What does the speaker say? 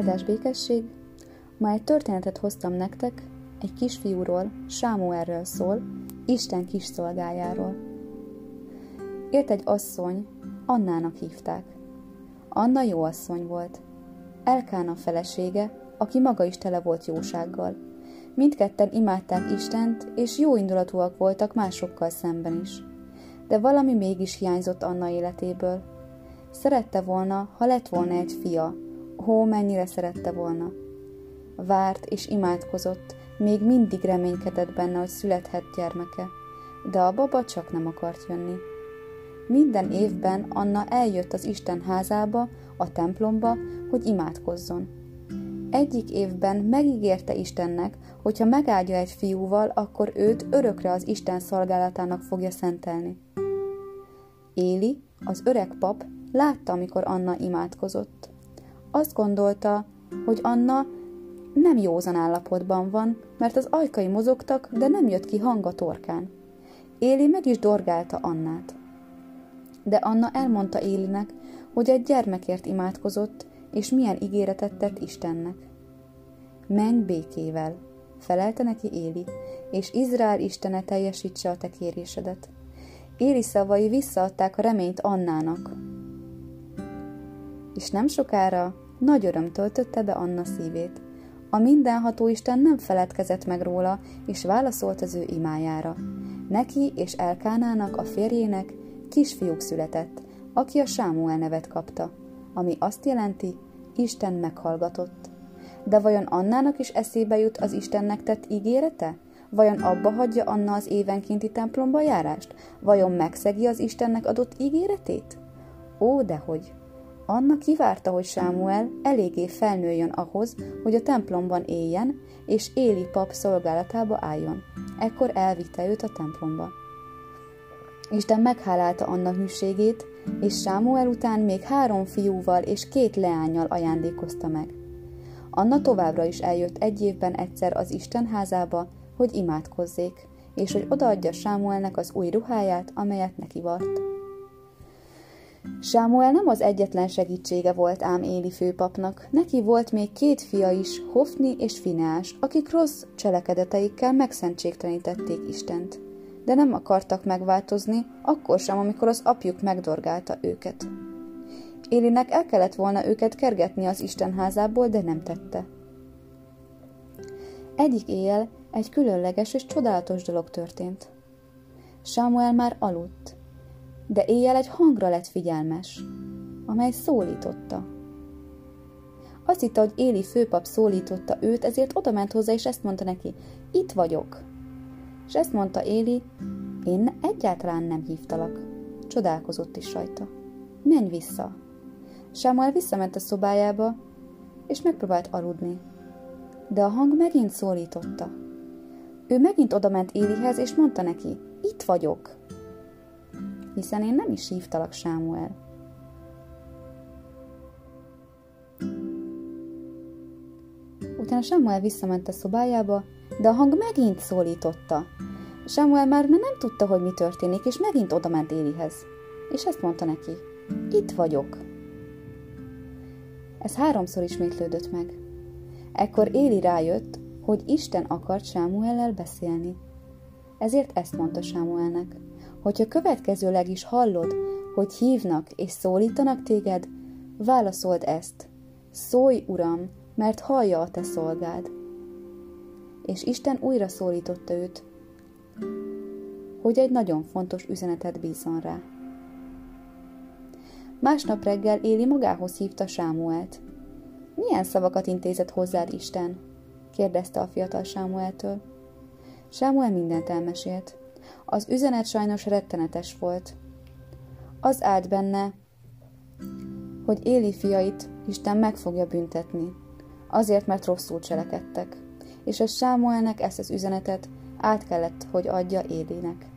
Áldás békesség! Ma egy történetet hoztam nektek, egy kisfiúról, Sámuelről szól, Isten kis szolgájáról. Élt egy asszony, Annának hívták. Anna jó asszony volt. Elkána felesége, aki maga is tele volt jósággal. Mindketten imádták Istent, és jó indulatúak voltak másokkal szemben is. De valami mégis hiányzott Anna életéből. Szerette volna, ha lett volna egy fia, Hó, mennyire szerette volna. Várt és imádkozott, még mindig reménykedett benne, hogy születhet gyermeke, de a baba csak nem akart jönni. Minden évben Anna eljött az Isten házába, a templomba, hogy imádkozzon. Egyik évben megígérte Istennek, hogy ha megáldja egy fiúval, akkor őt örökre az Isten szolgálatának fogja szentelni. Éli, az öreg pap, látta, amikor Anna imádkozott. Azt gondolta, hogy Anna nem józan állapotban van, mert az ajkai mozogtak, de nem jött ki hang a torkán. Éli meg is dorgálta Annát. De Anna elmondta Élinek, hogy egy gyermekért imádkozott, és milyen ígéretet tett Istennek. Menj békével, felelte neki Éli, és Izrael Istene teljesítse a te kérésedet. Éli szavai visszaadták a reményt Annának. És nem sokára nagy öröm töltötte be Anna szívét. A mindenható Isten nem feledkezett meg róla, és válaszolt az ő imájára. Neki és Elkánának, a férjének kisfiúk született, aki a Sámuel nevet kapta, ami azt jelenti, Isten meghallgatott. De vajon Annának is eszébe jut az Istennek tett ígérete? Vajon abba hagyja Anna az évenkénti templomba járást? Vajon megszegi az Istennek adott ígéretét? Ó, dehogy! Anna kivárta, hogy Sámuel eléggé felnőjön ahhoz, hogy a templomban éljen, és Éli pap szolgálatába álljon. Ekkor elvitte őt a templomba. Isten meghálálta Anna hűségét, és Sámuel után még három fiúval és két leányjal ajándékozta meg. Anna továbbra is eljött egy évben egyszer az Isten házába, hogy imádkozzék, és hogy odaadja Sámuelnek az új ruháját, amelyet neki vart. Sámuel nem az egyetlen segítsége volt ám Éli főpapnak, neki volt még két fia is, Hofni és Fineás, akik rossz cselekedeteikkel megszentségtelenítették Istent. De nem akartak megváltozni, akkor sem, amikor az apjuk megdorgálta őket. Élinek el kellett volna őket kergetni az Isten házából, de nem tette. Egyik éjjel egy különleges és csodálatos dolog történt. Sámuel már aludt, de éjjel egy hangra lett figyelmes, amely szólította. Azt hitte, hogy Éli főpap szólította őt, ezért oda ment hozzá, és ezt mondta neki, itt vagyok. És ezt mondta Éli, én egyáltalán nem hívtalak. Csodálkozott is rajta. Menj vissza. Sámuel visszament a szobájába, és megpróbált aludni. De a hang megint szólította. Ő megint odament Élihez, és mondta neki, itt vagyok hiszen én nem is hívtalak Sámuel. Utána Sámuel visszament a szobájába, de a hang megint szólította. Sámuel már nem tudta, hogy mi történik, és megint odament Élihez. És ezt mondta neki, itt vagyok. Ez háromszor ismétlődött meg. Ekkor Éli rájött, hogy Isten akart Sámuellel beszélni. Ezért ezt mondta Sámuelnek. Hogyha következőleg is hallod, hogy hívnak és szólítanak téged, válaszold ezt. Szólj, Uram, mert hallja a te szolgád. És Isten újra szólította őt, hogy egy nagyon fontos üzenetet bízon rá. Másnap reggel Éli magához hívta Sámuelt. Milyen szavakat intézett hozzád Isten? kérdezte a fiatal Sámueltől. Sámuel mindent elmesélt. Az üzenet sajnos rettenetes volt. Az állt benne, hogy Éli fiait Isten meg fogja büntetni, azért, mert rosszul cselekedtek, és a Sámuelnek ezt az üzenetet át kellett, hogy adja Élinek.